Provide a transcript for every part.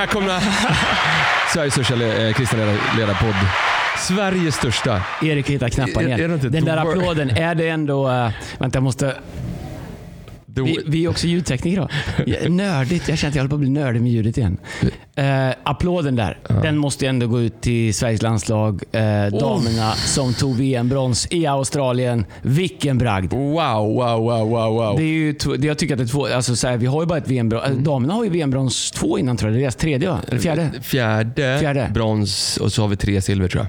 Välkomna Sveriges största eh, kristna ledar- ledarpodd. Sveriges största. Erik hittar knapparna Är- är det igen. inte Den där applåden, är det ändå... Uh, vänta, jag måste... Vi, vi är också ljudtekniker då. Ja, Nördigt. Jag känner att jag håller på att bli nördig med ljudet igen. Eh, applåden där, den måste ändå gå ut till Sveriges landslag. Eh, damerna som tog VM-brons i Australien. Vilken bragd! wow, wow, wow, wow, wow. Det är ju, det- jag tycker att det är två, alltså så här, vi har ju bara ett VM-brons. Mm. Damerna har ju VM-brons två innan tror jag. Det är deras tredje va? Eller fjärde? Fjärde, Fjärde. brons och så har vi tre silver tror jag.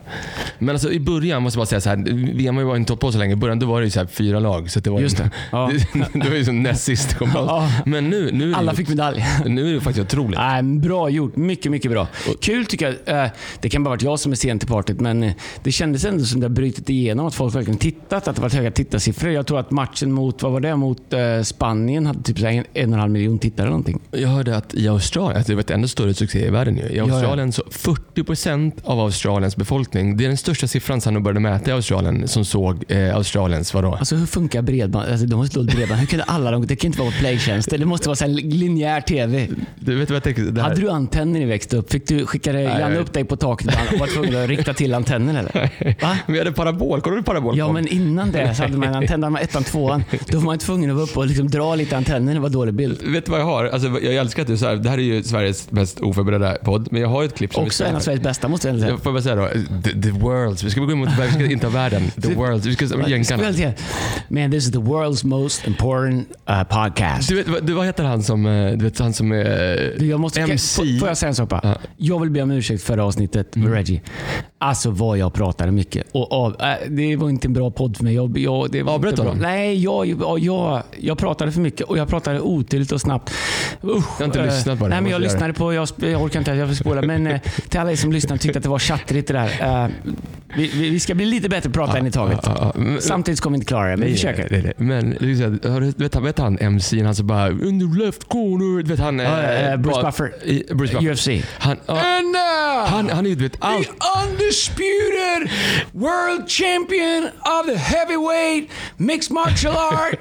Men alltså i början måste jag bara säga så här. VM har ju varit inte på så länge. I början då var det ju så här fyra lag. Så det var Just ju, det. Ja. det, det var ju som näst sist kom. Ja. Men nu, nu, är Alla fick medalj. nu är det faktiskt otroligt. Nej, bra gjort. Mycket, mycket bra. Kul tycker jag. Eh, Det kan bara varit jag som är sen till partyt, men eh, det kändes ändå som det har brutit igenom. Att folk verkligen tittat, att det varit höga tittarsiffror. Jag tror att matchen mot, vad var det, mot eh, Spanien hade typ en, en och en halv miljon tittare eller någonting. Jag hörde att i Australien, att det var ett ännu större succé i världen nu. I. Australien så 40% av Australiens befolkning, det är den största siffran sedan de började mäta i Australien, som såg eh, Australiens, vadå? Alltså hur funkar bredband? Alltså, de måste dåligt bredband. Hur kunde alla de, Det kan inte vara playtjänster. Det måste vara så här linjär TV. Du vet vad jag tänker? Det här, Hade du antenner när ni växte upp? Fick du skicka Nej, Janne jag- upp dig på taket och var tvungen att rikta till antennen eller? Va? Vi hade parabol, kollade du parabol? Ja, men innan det så hade man en antenn, hade man ettan, tvåan. Då var man tvungen att vara uppe och liksom dra lite antenner. Det var dålig bild. Vet du vad jag har? Alltså, jag älskar att du så här, det här är ju Sveriges mest oförberedda podd, men jag har ett klipp som Också en av Sveriges bästa måste jag säga. Jag får bara säga då, the, the world's, vi ska gå emot, vi ska inte ha världen, the world's, vi ska jänkarna. Man, this is the world's most important uh, podcast. Du vet, du, vad heter han som, eh, du vet, han som är Du, jag måste, MC? Får, får jag säga en sak bara? Ja. Jag vill be om ursäkt för förra avsnittet med Reggie. Alltså vad jag pratade mycket. Och, av, äh, det var inte en bra podd för mig. Jag, jag, det var Avbröt bra. honom? Nej, jag, jag, jag, jag pratade för mycket och jag pratade otydligt och snabbt. Usch, Jag har inte eh, lyssnat på det. Nej, men jag lyssnade på... Jag, jag orkar inte, jag får spola. Men eh, till alla er som lyssnar tyckte att det var tjattrigt det där. Eh, vi, vi, vi ska bli lite bättre på att prata en i taget. Ja, ja, men- Samtidigt kommer vi inte klara det, men vi försöker. Men det har du- vet, han- vet han MC'n, han som bara “in the left corner”, du vet han... Ja, eh, eh, Bruce bara- Buffer. i- Bruce Buffer. UFC. Han, ja, And han, han är ju du vet allt. Undisputed world champion of the heavyweight mixed martial art.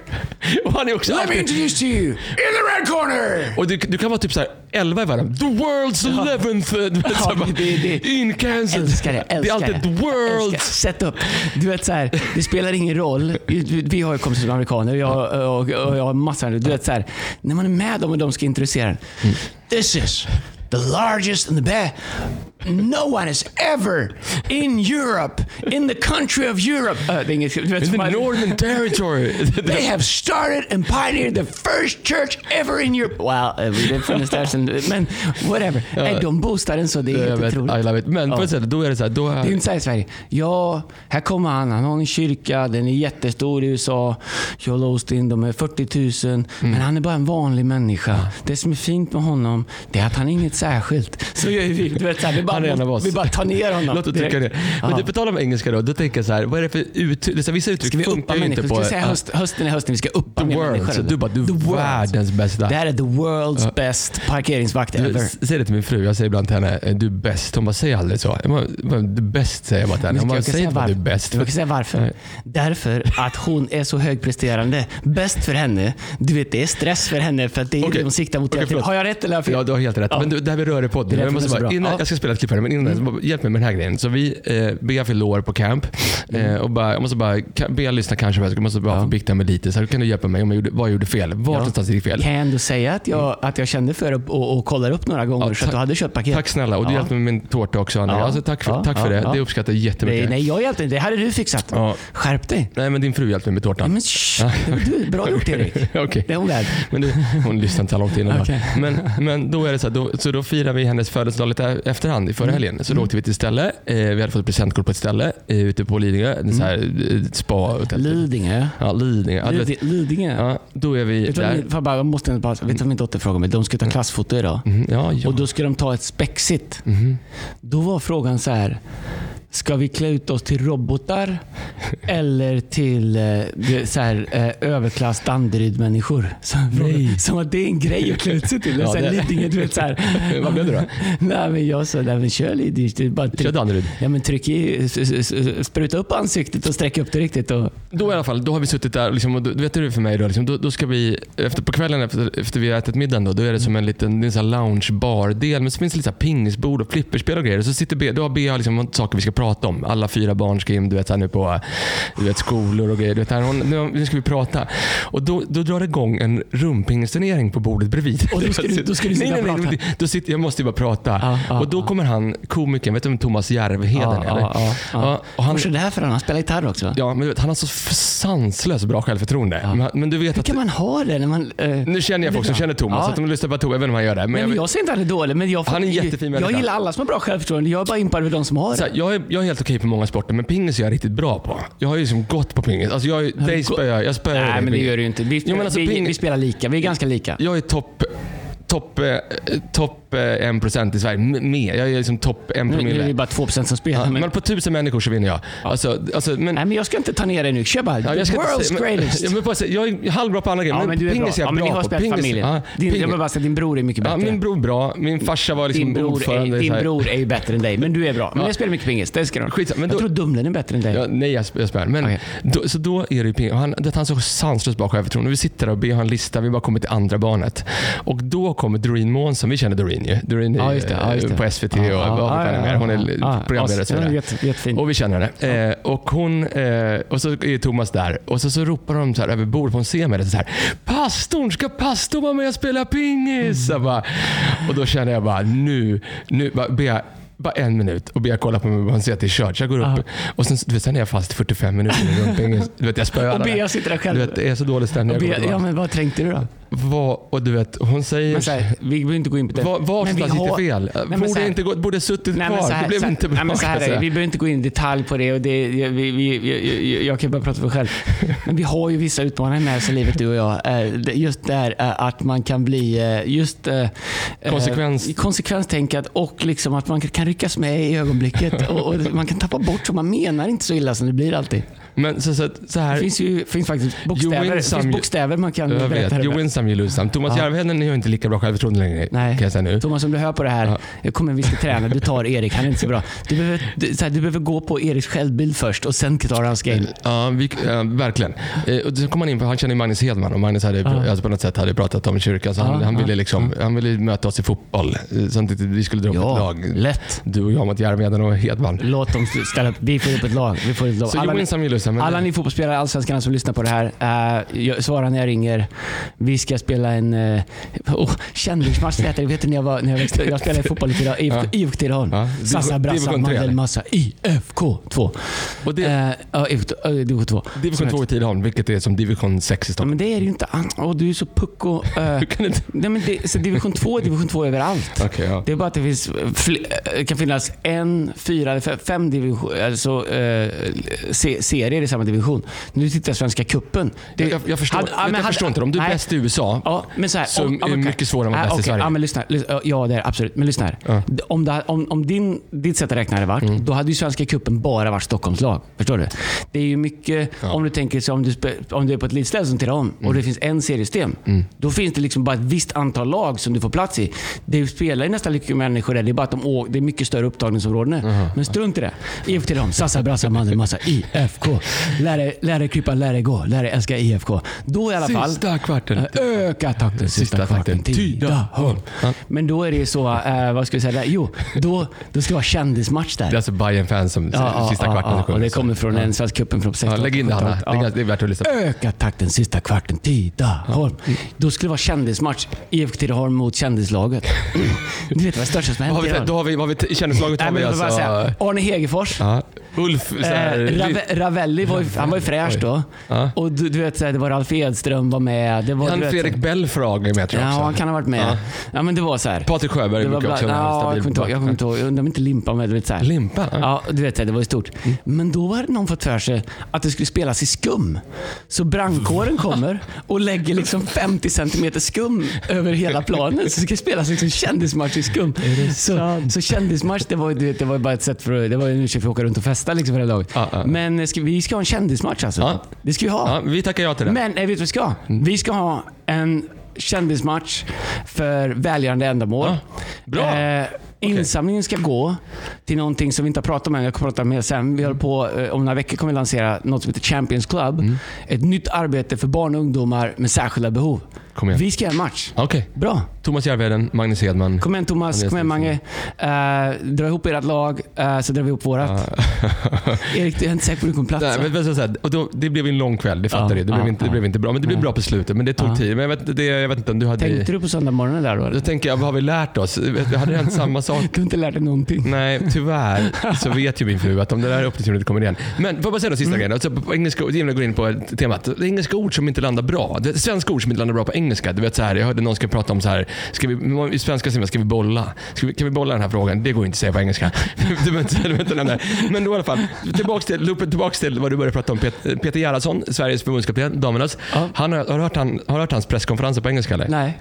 Och han är också Let me alltid... introduce to you, in the red corner. Och du, du kan vara typ så här 11 i världen. The world's 11th! Du vet, så här, Ja, det- det- in Kansas. Älskar det, älskar det är alltid the. Älskar. Sätt upp. Du vet så här, det spelar ingen roll. Vi har ju kompisar som amerikaner jag, och, och jag har massor. Du vet så här, när man är med dem och de ska introducera en. Mm. This is the largest and the best. No one has ever in Europe, in the country of Europe. Uh, det är inget, vet, In the Northern Territory. They have started and pioneered the first church ever in Europe. Well, uh, det funnits där sen, men whatever. Nej, de boostar den så det är jag helt otroligt. I love it. Men Ja. på ett sätt, då är det så här, då Det är ju är, inte så här i Sverige. Ja, här kommer han. Han har en kyrka. Den är jättestor i USA. Joel Osteen, de är 40 000. Mm. Men han är bara en vanlig människa. Det som är fint med honom, det är att han är inget särskilt. Så gör vi. Du vet, så här, bara, en av oss. vi bara tar ner honom. Låt oss trycka det. Men du, på tal om engelska då, då tänker jag så här, vad är det för uttryck? här, Vissa uttryck Ska vi funkar ju inte Ska på... vi säga höst, hösten är hösten, vi ska uppa The mer world. människor? Så du bara, du är världens bästa. Det här är the world's best parkeringsvakt ever. säg det till min fru, jag säger ibland till henne, "Eh, du är bäst. Hon bara, säg aldrig så. Jag bara, "Bara, Du bäst säger jag bara till henne. Hon ska bara, säg inte du är bäst. Jag kan säga varför. Därför att hon är så högpresterande. Bäst för henne. Du vet, det är stress för henne för att det är Okej. det hon siktar mot. Förlåt. har jag rätt eller har jag fel? Ja, du har helt rätt. Men du, det här med rörepodden. Jag, måste bara, innan, jag ska spela ett klipp här, men innan mm. bara, hjälp mig med den här grejen. Så vi, eh, Bea fyllde år på camp. Eh, och bara, jag måste bara, Bea lyssna kanske, jag måste bara Ja. få bikta mig lite. Så här, kan du hjälpa mig om jag gjorde, vad jag gjorde fel? Vart någonstans gick fel? Kan jag ändå säga att jag, att jag kände för att och, och kollar upp några gånger Ja, så att du hade köpt paket? Tack snälla. Och du Ja. hjälpte mig med min tårta också, Anna. Ja. Alltså, tack för, Ja, tack för ja, det. ja. Det uppskattar jag jättemycket. Nej, nej, jag hjälpte inte. Det hade du fixat. Ja. Skärp dig. Nej, men din fru hjälpte mig med Ja, tårtan. men shh, det du. Bra gjort Erik. Okej. Det är hon värd. Men du, hon lyssnar inte så långt innan. Okej. Men, men då är det så här, då, så då firar vi hennes födelsedag lite efterhand i Mm. förra helgen. Så då åkte vi till ett ställe. Eh, vi hade fått presentkort på ett ställe eh, ute på Lidingö. En så här, Mm. eh, spa. Lidingö. Ja, Lidingö. Ja, du vet, Lidi- Lidingö. ja, då är vi Vet vad där. bara, jag måste bara, vet du vad min dotter frågade mig? De ska ta klassfoto idag. Mhm, Ja, ja. Och då ska de ta ett spexigt. Mhm. Då var frågan så här. Ska vi klä ut oss till robotar eller till eh, så här, eh, överklass Danderyd-människor? Som, att det är en grej att klä ut sig till. Ja, Ja, så här, det- Lidingö, du vet, så här. Vad blev det då? Nej, men jag sa, nej, men kör Lidingö. Bara Kör tryck, Danderyd. ja, men tryck i, spruta upp ansiktet och sträck upp det riktigt. Och, Då i alla fall, då har vi suttit där liksom, och då, du vet hur det är för mig då, liksom, då, då ska vi, efter, på kvällen efter, efter vi har ätit middagen då, då är det som en liten det är en loungebar-del, men så finns det lite pingisbord och flipperspel och grejer. Så sitter B, då har Bea liksom saker vi ska prata om. Alla fyra barn ska in du vet, så här, nu på du vet, skolor och grejer. Du vet, här, hon, nu, nu ska vi prata. Och då, då drar det igång en rumpingisturnering på bordet bredvid. Och då ska du- då ska du sitta nej, nej, och nej, prata. men Då sitter, jag måste ju bara prata. Ja, ja, och då kommer han, komikern, vet du vem Thomas Järvheden Ja, är? ja. Ja, och han, är det här för han? Han spelar gitarr också? Ja, men du vet, han har så sanslöst bra självförtroende. Men, men du vet Hur att... kan man ha det när man... eh, Nu känner jag folk som känner Thomas, så att de lyssnar på Thomas. Jag vet inte om han gör det. Men Nej, jag, men jag säger inte att han är dålig, men jag, Han är en jättefin jag gillar alla som har bra självförtroende. Jag är bara impad över de som har så det. här, jag, är, jag är helt okej på många sporter, men pingis är jag riktigt bra på. Jag har ju liksom gått på pingis. Alltså jag, dig spöar jag. spöar Nej, men det pingis. gör du ju inte. Vi, Jo, men alltså, vi, ping- vi spelar lika. Vi är ganska lika. Jag är topp top, eh, top eh, 1% i Sverige. M- Mer. Jag är liksom topp 1 Nu, nu är promille. det bara 2% som spelar. Ja, men, men på tusen människor så vinner jag. Alltså, alltså, men, nej, men jag ska inte ta ner dig nu. Kör bara. Ja, jag ska world's men- greatest. Jag, säga, jag är halvbra på andra grejer, Ja, men du är bra. pingis är jag Ja, men bra ni har på. spelat Pingis- familjen. ja, din, jag pingis. bara säga, din bror är mycket Ja, bättre. min bror bra. Min farsa var liksom din bror, ordförande. är, din bror är ju bättre än dig, men du är bra. Men Ja. jag spelar mycket pingis. Det ska du men Jag tror Dumlen är bättre än dig. Ja, nej, jag, jag spär. Men Okej. då, så då är det ju ping. och Han, han så sanslöst bra självförtroende. Vi sitter där och ber han lista. Vi bara kommer till andra barnet. Och då kommer Doreen Månsson. Vi känner Doreen ju. Doreen är Ja, det. Ja, just det. på SVT och Ja, vad ja, ja, mer. Hon är ja, ja. programledare. och Ja, jättefin. Och vi känner det. Eh, och hon, eh, och så är Thomas där. Och så, så ropar de så här över bordet. Hon ser mig. Så här, pastorn, ska pastorn vara med och spela pingis? Så bara, och då känner jag bara, nu, nu bara, jag, bara en minut och ber jag kolla på mig och han ser att det är kört. Jag går upp Ja. och sen, du vet, sen är jag fast i 45 minuter i. Du vet, jag spöar Och. Bea sitter där själv. Du vet, det är så dålig stämning. Och Bea, ja, men vad tänkte du då? Vad, och du vet, hon säger... Men så här, vi behöver inte gå in på det. var, någonstans gick har- det fel? Nej, borde här- jag inte gå, borde jag suttit Nej, kvar? så här, det blev här, inte bra. nej, men så här jag det. Vi behöver inte gå in i detalj på det. Och det vi, vi, vi, jag kan bara prata för mig själv. Men vi har ju vissa utmaningar med oss i livet, du och jag. Eh, det- Just där eh, att man kan bli eh, just eh, eh, Konsekvens. konsekvenstänkad och liksom att man kan ryckas med i ögonblicket. och, och man kan tappa bort så man menar inte så illa som det blir alltid. Men så, så, så Det här... finns ju finns faktiskt bokstäver, det finns bokstäver man kan jag berätta vet, det you win some, you lose some. Thomas Ja. Järvheden har inte lika bra självförtroende längre, Nej. kan jag säga nu. Thomas, om du hör på det här, jag kommer vi ska träna. Du tar Erik, han är inte så bra. Du behöver, du, här, du behöver gå på Eriks självbild först och sen tar hans game. Ja, vi, ja verkligen. Eh, och så kom han in på, han känner Magnus Hedman och Magnus hade Ja. alltså på något sätt hade pratat om kyrkan. Så han, Ja, han, ja, ville liksom, han ville möta oss i fotboll. eh, Så att vi skulle dra upp ett Ja, lag. lätt. Du och jag mot Järvheden och Hedman. Låt dem ställa upp. Vi får upp ett lag. Vi får ett lag. Så Alla, you win some, you lose alla ni fotbollsspelare, allsvenskarna som lyssnar på det här. Uh, jag, svara när jag ringer. Vi ska spela en uh, oh, kändismatch. Jag, vet du, när jag, var, när jag, växte, jag spelade fotboll lite idag. IFK, Tidaholm. Sassa Brassa? Mandelmassa. IFK 2. Och det, Eh, IFK uh, division 2. division 2 i Tidaholm, vilket är som division 6 i Stockholm. men det är det ju inte. Åh, du är så pucko. eh, inte... nej, men det, så division 2 är division 2 överallt. Okej, ja. Det är bara att det finns fl- det kan finnas en, fyra eller fem, division, alltså, eh, se, serier i samma division. Nu tittar jag Svenska cupen. Det- Jag, jag förstår, hade- ja, jag, men hade- förstår inte. Om du är nej. bäst i USA, Ja, men så här, Så om- är mycket svårare att vara bäst i okej, Sverige. Ja, men lyssna. Ja, det är absolut. Men lyssna här. Ja. Om, det, om, om din, ditt sätt att räkna hade varit, Mm. då hade ju Svenska cupen bara varit Stockholmslag. Förstår du? Det är ju mycket, om du tänker så om du, om du är på ett litet ställe som Tidaholm Mm. och det finns en seriesystem. Då finns det liksom bara ett visst antal lag som du får plats i. Det spelar ju nästan lika mycket människor där. Det är bara att de, det är mycket större upptagningsområden. Men strunt i det. IFK Tidaholm, Sassa Brassa Mandelmassa, IFK. Dig, lär dig krypa, lär dig gå, lär dig älska IFK. Då i alla fall sista kvarten. Öka takten sista, Sista kvarten. takten. Tidaholm. Ja. Men då är det ju så, eh, vad ska vi säga där? Jo, då, då ska det vara kändismatch där. Det är alltså bayern fans som sista kvarten ja, och det kommer från en svensk cupen från 60 Ja, lägg in det Hanna. Ja. det är värt att lyssna på. Öka takten sista kvarten, Tidaholm. Då skulle det vara kändismatch. IFK Tidaholm mot kändislaget. Du vet vad det största som har hänt har vi, då har vi, vad har vi, kändislaget har vi alltså... Arne Hegerfors. Ulf, här, Eh, Rave, Ravelli var ju, han var ju fräsch då. Ja. Och du, du vet, så här, det var Ralf Edström var med. Det var, han vet, Fredrik Belfrage är med tror jag Ja, också. han kan ha varit med. Ja. Ja, men det var så här. Patrik Sjöberg Det var brukar bla, också ja, jag kommer inte ihåg. Jag kommer inte ihåg. Jag undrar om inte Limpan var med. Du vet, så här. Limpa? Ja. Ja, du vet, det var ju stort. Men då hade någon fått för sig att det skulle spelas i skum. Så brandkåren kommer och lägger liksom 50 centimeter skum över hela planen. Så det ska spelas liksom kändismatch i skum. Så, så kändismatch, det var, ju- det var bara ett sätt för att- det var en ursäkt för att åka runt och festa liksom för det laget. Ja, ja. Men ska, vi ska ha en kändismatch alltså. Ja. Det ska vi ha. Vi tackar ja till det. Men eh, vet du vad vi ska ha? Vi ska ha en kändismatch för välgörande ändamål. Ja, bra. Eh, insamlingen ska gå till någonting som vi inte har pratat om än. Jag kommer prata mer sen. Vi håller på, eh, om några veckor kommer vi lansera något som heter Champions Club. Mm. Ett nytt arbete för barn och ungdomar med särskilda behov. Kom igen. Vi ska göra en match. Okej. Bra. Thomas Järvheden, Magnus Hedman. Kom igen Thomas, Andreas kom igen Mange. Uh, dra ihop ert lag, eh, så drar vi ihop vårat. Erik, du är inte säker på att du kommer platsa. Nej, men, men, så här, och då, det blev en lång kväll, det fattar du. Det, blev ja, inte, det ja. blev inte bra. Men det blev bra på slutet. Men det tog tid. Men jag vet, det, jag vet inte om du hade... Tänkte du på söndagsmorgonen där då? Då Eller? tänker jag, vad har vi lärt oss? Det hade hänt samma sak. Du har inte lärt dig någonting. Nej, tyvärr så vet ju min fru att om det där uppdateringen kommer igen. Men får jag bara säga den sista grejen? Alltså, på engelska, innan jag går in på temat. Det är engelska ord som inte landar bra. Det är svenska ord som inte landar bra på engelska. Du vet, så här, jag hörde någon ska prata om så här, ska vi, i svenska man, ska vi bolla? Ska vi, kan vi bolla den här frågan? Det går inte att säga på engelska. du vet, du vet, den där. Men då i alla fall, tillbaks till, loopen tillbaks till vad du började prata om. Pet- Peter Gerhardsson, Sveriges förbundskapten, damernas. Ja. Han, har, har, du hört han, har du hört hans presskonferenser på engelska eller? Nej.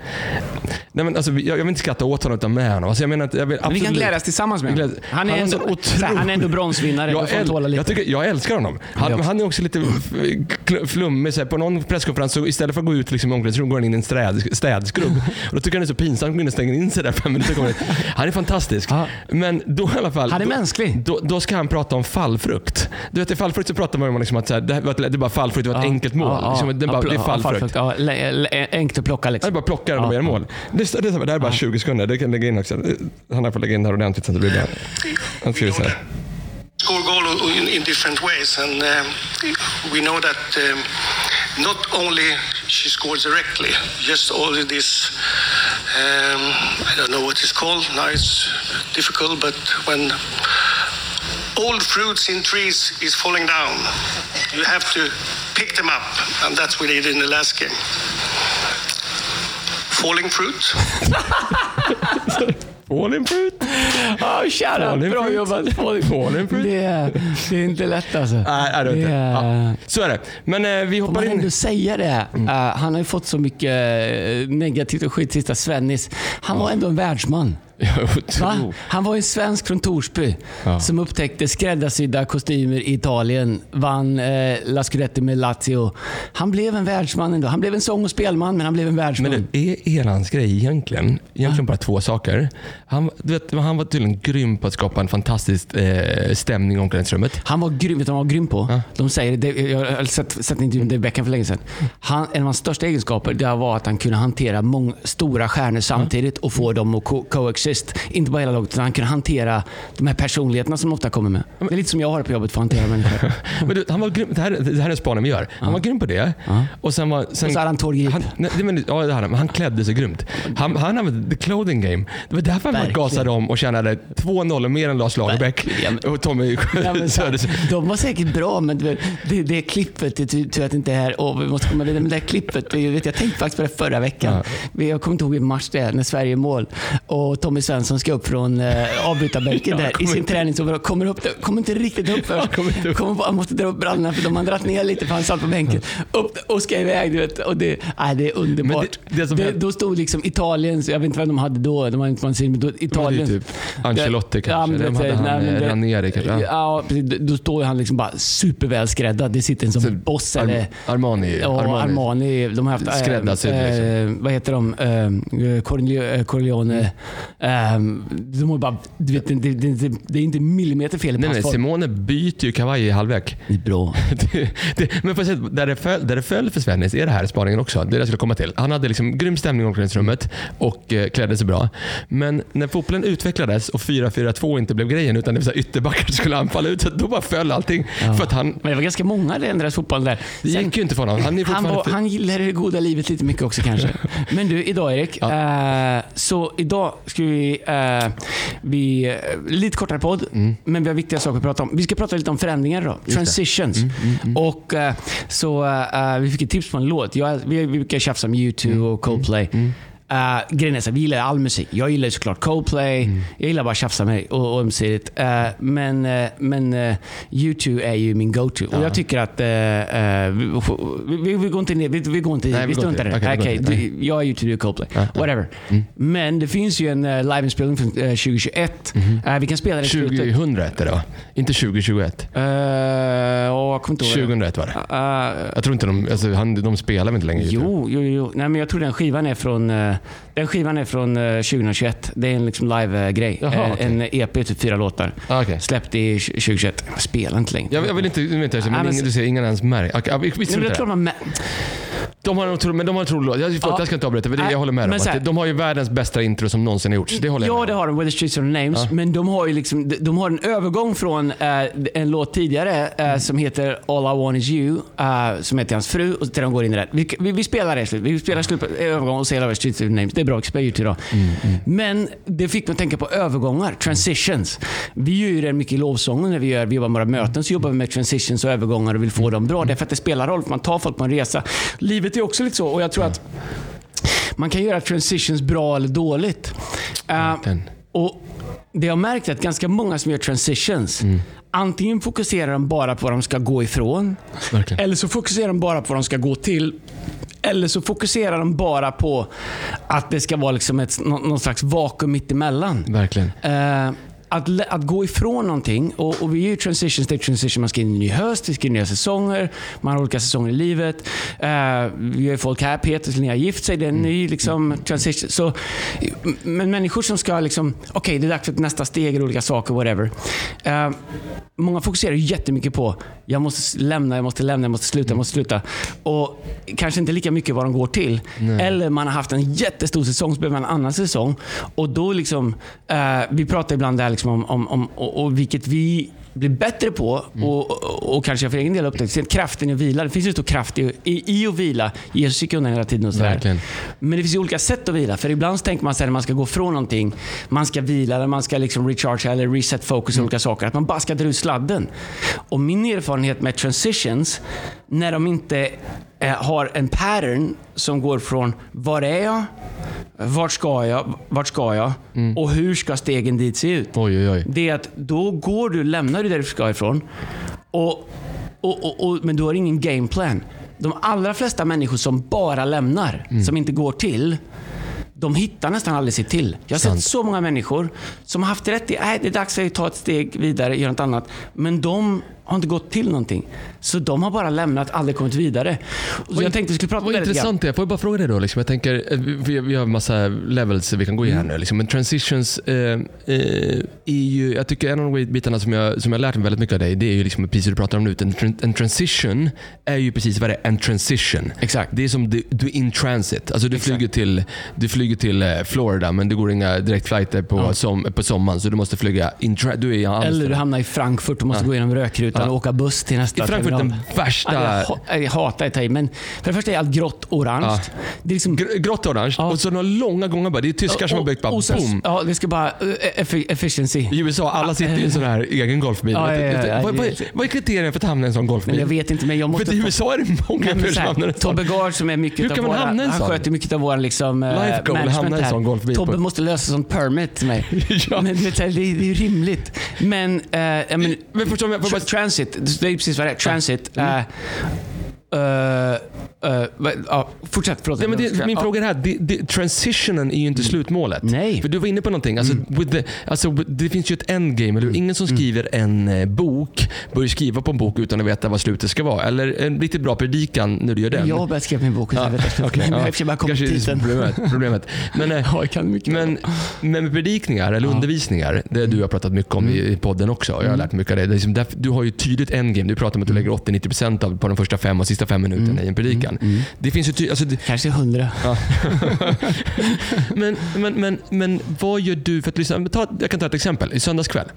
Nej men alltså, jag, jag vill inte skratta åt honom utan med honom. Alltså, jag menar jag vill Men vi kan absolut- glädjas tillsammans med honom. Han är, Han ändå, så här, han är ändå bronsvinnare. Jag, äl- jag, tycker, jag älskar honom. Han, han är också lite flummig. På någon presskonferens så istället för att gå ut liksom, i omklädningsrummet går han in i en städ, städskrubb. och då tycker han det är så pinsamt att gå in och stänga in sig där fem minuter. kommer in. Han är fantastisk. Ja. Men då i alla fall. Han är då, mänsklig. Då, då ska han prata om fallfrukt. Du vet, i fallfrukt så pratar man om liksom att så här, det, var det är bara fallfrukt, det var ett enkelt mål. liksom, det, är bara, det är fallfrukt. Ja, enkelt att plocka Det är liksom. bara plocka den och Ja, göra ja. mål. Det, det, det, det här är bara 20 sekunder. Det kan lägga in också. Han har fått lägga in det här ordentligt så att det blir bra. Han skriver så här. score goal in, in different ways, and um, we know that um, not only she scores directly, just all this. Um, I don't know what it's called now. It's difficult, but when old fruits in trees is falling down, you have to pick them up, and that's what we did in the last game. Falling fruit. Falling fruit. Ja, tjena! Falling Bra jobbat. Falling fruit. Det är, det är inte lätt alltså. Nej, det är inte. är- Ja, så är det. Men eh, vi hoppar man ändå in. säga det? Mm. Eh, han har ju fått så mycket eh, negativt och skit sista Svennis. Han var ändå en världsman. Va? Han var en svensk från Torsby Ja. som upptäckte skräddarsydda kostymer i Italien. Vann eh, La Scudetti med Lazio. Han blev en världsman ändå. Han blev en sång och spelman, men han blev en världsman. Men det är Elans grej egentligen? Egentligen bara två saker. Han, du vet, han var tydligen grym på att skapa en fantastisk eh, stämning i omklädningsrummet. Han var grym. Vet du vad han var grym på? Ja. De säger det. Jag har sett, sett en intervju med Beckham för länge sedan. Han, en av hans största egenskaper det var att han kunde hantera många stora stjärnor samtidigt och få dem att co- coexist. Inte bara hela laget, utan han kunde hantera de här personligheterna som ofta kommer med. Det är lite som jag har på jobbet för att hantera människor. Men du, han var grym, det, här, det här är spaning vi gör. Han var grym på det. Och sen var... Sen, Och så hade han tårgrip. Han, nej, det men, ja, det hade han. Han klädde sig grymt. Han, han använde the clothing game. Det var därför han gasade om och tjänade 2-0 mer än Lars Lagerbäck och Tommy Söderström. de var säkert bra, men det, det, det klippet, det tur tur att det inte är här, vi måste komma vidare, men det här klippet, det, vet, jag tänkte faktiskt på det förra veckan. Jag kommer inte ihåg vilken match det är, när Sverige är i mål och Tommy Svensson ska upp från eh, avbytarbänken Ja, där i sin träningsoverall. Kommer, upp, kommer inte riktigt upp först. kommer upp. Kommer på, han måste dra upp brallorna för de har dragit ner lite för han satt på bänken. Upp och ska iväg. Du vet, och det, nej, det är underbart. Det- det som hände- då stod liksom Italien, jag vet inte vem de hade då, de hade inte men då, Italien. typ Ancelotti kanske. men De hade nej, han, men eh, det- Ranieri kanske. Ja. Ja, precis. Då står han liksom bara supervälskräddad. Det sitter en som Så boss Ar- eller Armani. Ja, Armani. De har haft... äh, Skräddarsydd, liksom. vad heter de? Äh. Corleone. Mm. Äh, de har bara... Du vet, det, det, det, det är inte millimeter fel i Nej, nej. Simone byter ju kavaj i halvlek. Det är bra. det, men på sätt, där, det föll, där det föll för Svennis är det här spaningen också. Det är det jag skulle komma till. Han hade liksom grym stämning i omklädningsrummet och eh, klädde sig bra. Men när fotbollen utvecklades och 4-4-2 inte blev grejen utan det var ytterbackar som skulle anfalla ut, så då bara föll allting. För att han, Men det var ganska många det ändrades fotbollen där. det gick ju inte för honom. Han Han, var, han gillade det goda livet lite mycket också kanske. Men du, idag Erik. Eh, så idag ska vi vi, eh, vi eh, lite kortare podd, men vi har viktiga saker att prata om. Vi ska prata lite om förändringar då. Transitions. Och eh, så eh, vi fick ett tips på en låt. Jag, vi, vi brukar tjafsa om U2 och Coldplay. Uh, grejen är så vi gillar all musik. Jag gillar såklart Coldplay. Jag gillar bara att tjafsa med och, och ömsesidigt. Uh, men uh, men uh, U2 är ju min go-to. Och jag tycker att... Vi, vi, vi går inte ner. Vi, vi går inte Nej, vi struntar i det. Okej, inte. du- jag är U2, du är Coldplay. Ja, ja. Whatever. Men det finns ju en uh, liveinspelning från uh, 2021. Uh, vi kan spela slutet. 2001 är det va? Inte 2021. Uh, åh, jag kommer inte ihåg. det. 2001 var det. Jag tror inte de, alltså, han, de spelar väl inte längre? Jo, jo, jo. Nej, men jag tror den skivan är från, eh, den skivan är från eh, 2021. Det är en liksom live-grej. Jaha, okej. En EP, typ fyra låtar. Ah, okej. Släppt i 2021. Jag spelar inte längre. Jag, jag vill inte, vet jag, Nej, men men- ingen, du ser ingen ens märker. Okay, Nej, men inte det är klart man... De har en otrolig, men de har en otrolig låt. Jag, förlåt, Ja. jag ska inte avbryta, för det, jag håller med men om. de har ju världens bästa intro som någonsin har gjorts. Det håller jag Ja, med det har de. With the Streets of Names. Men de har ju liksom, de- har en övergång från eh, en låt tidigare eh, som heter All I Want Is You, eh, som heter hans fru, och till de går in i det. Vi, vi, vi spelar det slut. Vi spelar slut på övergång och ser With the Streets of Names. Det är bra, spela ut idag. Men det fick mig att tänka på övergångar, transitions. Vi gör ju det mycket i lovsången när vi, gör, vi jobbar med våra möten, så jobbar vi med transitions och övergångar och vill få dem bra. Därför att det spelar roll, för man tar folk på en resa. Livet är också lite så, och jag tror att man kan göra transitions bra eller dåligt. Verkligen. och det jag har märkt är att ganska många som gör transitions, antingen fokuserar de bara på vad de ska gå ifrån, Verkligen. eller så fokuserar de bara på vad de ska gå till. Eller så fokuserar de bara på att det ska vara liksom ett, nå- någon slags vakuum mittemellan. Verkligen. Eh, att, att gå ifrån någonting, och, och vi är ju transition state transition, man ska in i en ny höst, vi ska in i nya säsonger, man har olika säsonger i livet. Eh, vi har ju folk här, Peter som har gift sig, det är en ny liksom, transition. Så, men människor som ska liksom, okej det är dags för ett nästa steg, eller olika saker, whatever. Eh, många fokuserar jättemycket på, jag måste lämna, jag måste lämna, jag måste sluta, jag måste sluta. Och kanske inte lika mycket vad de går till. Eller man har haft en jättestor säsong, så behöver man en annan säsong. Och då liksom, eh, vi pratar ibland där liksom om, om, om och, och vilket vi blir bättre på och, och, och kanske jag för egen del upptäckt, sen kraften i att vila. Det finns ju stor kraft i, i, i att vila. Jesus gick undan hela tiden och sådär. Men det finns ju olika sätt att vila. För ibland tänker man sig när man ska gå från någonting, man ska vila eller man ska liksom recharge eller reset focus och olika saker. Att man bara ska dra ut sladden. Och min erfarenhet med transitions, när de inte har en pattern som går från var är jag, vart ska jag, vart ska jag och hur ska stegen dit se ut? Oj, oj, oj. Det är att då går du, lämnar du där du ska ifrån. Och, och, och, och, men du har ingen gameplan. De allra flesta människor som bara lämnar, Mm. som inte går till, de hittar nästan aldrig sitt till. Jag har Sant. sett så många människor som har haft rätt i att det är dags att ta ett steg vidare, göra något annat. Men de har inte gått till någonting. Så de har bara lämnat, aldrig kommit vidare. Så jag tänkte vi skulle prata om Vad det intressant det är. Får jag bara fråga dig då? Liksom, jag tänker, eh, vi, vi har en massa levels vi kan gå i Mm. här nu. Liksom. Men transitions eh, eh, ju, jag tycker en av de bitarna som jag, som jag lärt mig väldigt mycket av dig, det är ju liksom precis det du pratar om nu. En, en transition är ju precis vad det är, en transition. Exakt. Det är som du, du är in transit. Alltså du, flyger till, du flyger till eh, Florida men det går inga direktflighter på, som, på sommaren så du måste flyga in du är i Amsterdam. Eller du hamnar i Frankfurt och måste gå igenom rökrutan Ja. och åka buss till nästa I Frankfurt terminal. den värsta... Ja, jag, jag hatar att ta i, men för det första är allt grått orange. Ja. Det är liksom... Gr- Grått och orange Ja. och så några långa gångar bara. Det är tyskar som har byggt bara och boom. Ja, det ska bara... eh, effi- efficiency. I USA, alla sitter i en sån här egen golfbil. Ja, ja, vad, vad, vad är kriterierna för att hamna i en sån golfbil? Men jag vet inte, men jag måste... För i USA är det många människor som hamnar i en sån. Tobbe Gard som är mycket Hur kan man våra, hamna i en Han sån? sköter mycket av vår liksom, eh, Life goal, hamna i en sån golfbil Tobbe måste lösa sånt permit till mig. Ja. Men det, är- ju rimligt. Men, eh, men, förstår jag Transit, det är ju precis vad det är. Transit. Mm. eh, vad- ja, fortsätt, förlåt. Nej, men det, min Ja. fråga är här, det, det, transitionen är ju inte slutmålet. Nej. För du var inne på någonting. Alltså, with the, alltså, det finns ju ett endgame. Eller? Ingen som skriver en eh, bok börjar skriva på en bok utan att veta vad slutet ska vara. Eller en riktigt bra predikan när du gör den. Jag har börjat skriva min bok. Ja, Ja, vet jag, okej, men ja. jag bara Kanske problemet. problemet. Men, eh, Ja, jag kan mycket. Men, men med predikningar eller undervisningar, det du har pratat mycket om i, podden också. Jag har lärt mig mycket av det. det liksom där, du har ju tydligt endgame. Du pratar om att du lägger 80-90% av på de första fem och sista fem minuterna i en predikan. Det finns ju ty- alltså, det, Kanske hundra. men, men, men, men vad gör du för att lyssna? Ta, jag kan ta ett exempel. I söndags kväll,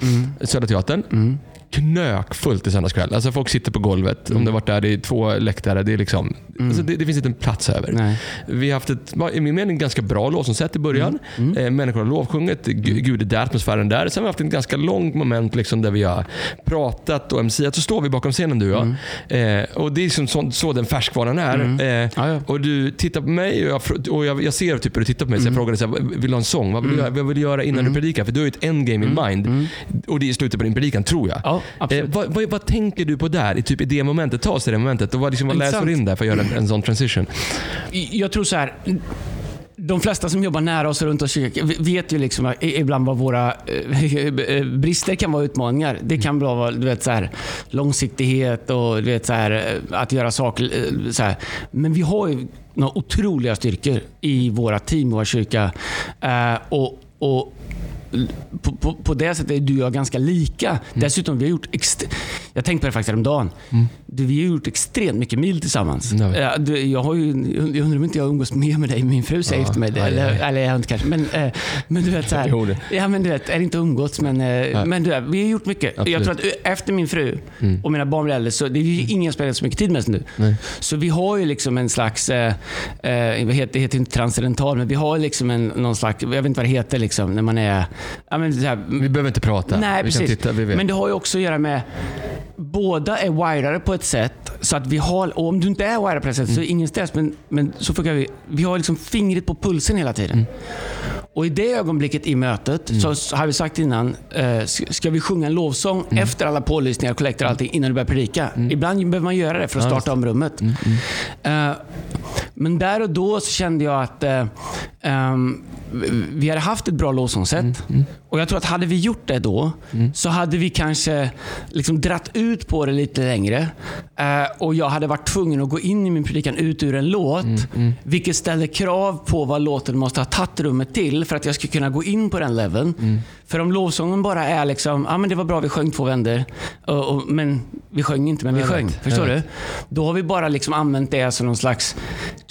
Södra Teatern. Knökfullt i söndags kväll. Alltså folk sitter på golvet. Om det varit där, det är två läktare. Det, är liksom, alltså det, det finns inte en plats över. Nej. Vi har haft ett, i min mening, ganska bra lovsångssätt i början. Eh, människor har lovsjungit, Gu- Gud är där, atmosfären där. Sen har vi haft ett ganska långt moment liksom, där vi har pratat och MCat. Så står vi bakom scenen du och jag. Eh, och Det är liksom så, så den färskvaran är. Eh, Ja, ja. Och Du tittar på mig och jag, och jag, jag ser typ hur du tittar på mig. Så jag frågade så här, vill du ha en sång? Vad vill, du, göra- vad vill du göra innan du predikar? För du har ju ett endgame in mind. Och det är slutet på din predikan, tror jag. Ja, absolut. Eh, vad, vad, vad tänker du på där, i, typ, i det momentet? Ta oss till det momentet. Och vad, liksom, vad läser du in där för att göra en, en sån transition? Jag tror så här. De flesta som jobbar nära oss och runt oss vet ju liksom ibland vad våra eh, brister kan vara utmaningar. Det kan vara du vet, så här, långsiktighet och du vet, så här, eh, att göra saker. eh, Så här. Men vi har ju några otroliga styrkor i våra team, våra kyrka. Eh, och, och på, på, på det sättet är du och jag ganska lika. Dessutom, vi har gjort jag tänkte på det faktiskt häromdagen. Du, vi har gjort extremt mycket mil tillsammans. Du, jag, har ju, jag undrar om inte jag umgås mer med dig. Min fru säger Ja, efter mig det. aj, Eller, aj. eller jag inte kanske. Men, eh, men du vet så här, det. Ja, men du vet, är det inte umgåtts, men, eh, men du vet, vi har gjort mycket. Absolut. Jag tror att eh, efter min fru och mina barn blir äldre, så det är ju ingen jag spelar så mycket tid med som du. Nej. Så vi har ju liksom en slags, eh, vad heter, det heter inte transcendental, men vi har liksom en, någon slags, jag vet inte vad det heter, liksom, när man är... Ja, men så här, Vi behöver inte prata. Nej, vi precis. Titta, vi. Men det har ju också att göra med Båda är wirade på ett sätt så att vi har, och om du inte är wirad på det sättet så är det ingen stress. Men, men så funkar vi. Vi har liksom fingret på pulsen hela tiden. Mm. Och i det ögonblicket i mötet så, så har vi sagt innan, eh, ska vi sjunga en lovsång Mm. efter alla pålysningar, kollekter och allting innan du börjar predika? Ibland behöver man göra det för att starta om rummet. Mm, Eh, men där och då så kände jag att eh, ehm, vi hade haft ett bra lovsångssätt. Mm, Och jag tror att hade vi gjort det då så hade vi kanske liksom dratt ut på det lite längre. Eh, och jag hade varit tvungen att gå in i min predikan ut ur en låt. Mm, Vilket ställer krav på vad låten måste ha tagit rummet till för att jag ska kunna gå in på den leveln. Mm. För om lovsången bara är liksom, ja ah, men det var bra vi sjöng två vänder. Och, och, men vi sjöng inte, men vi Jag sjöng. vet, Förstår du? Då har vi bara liksom använt det som någon slags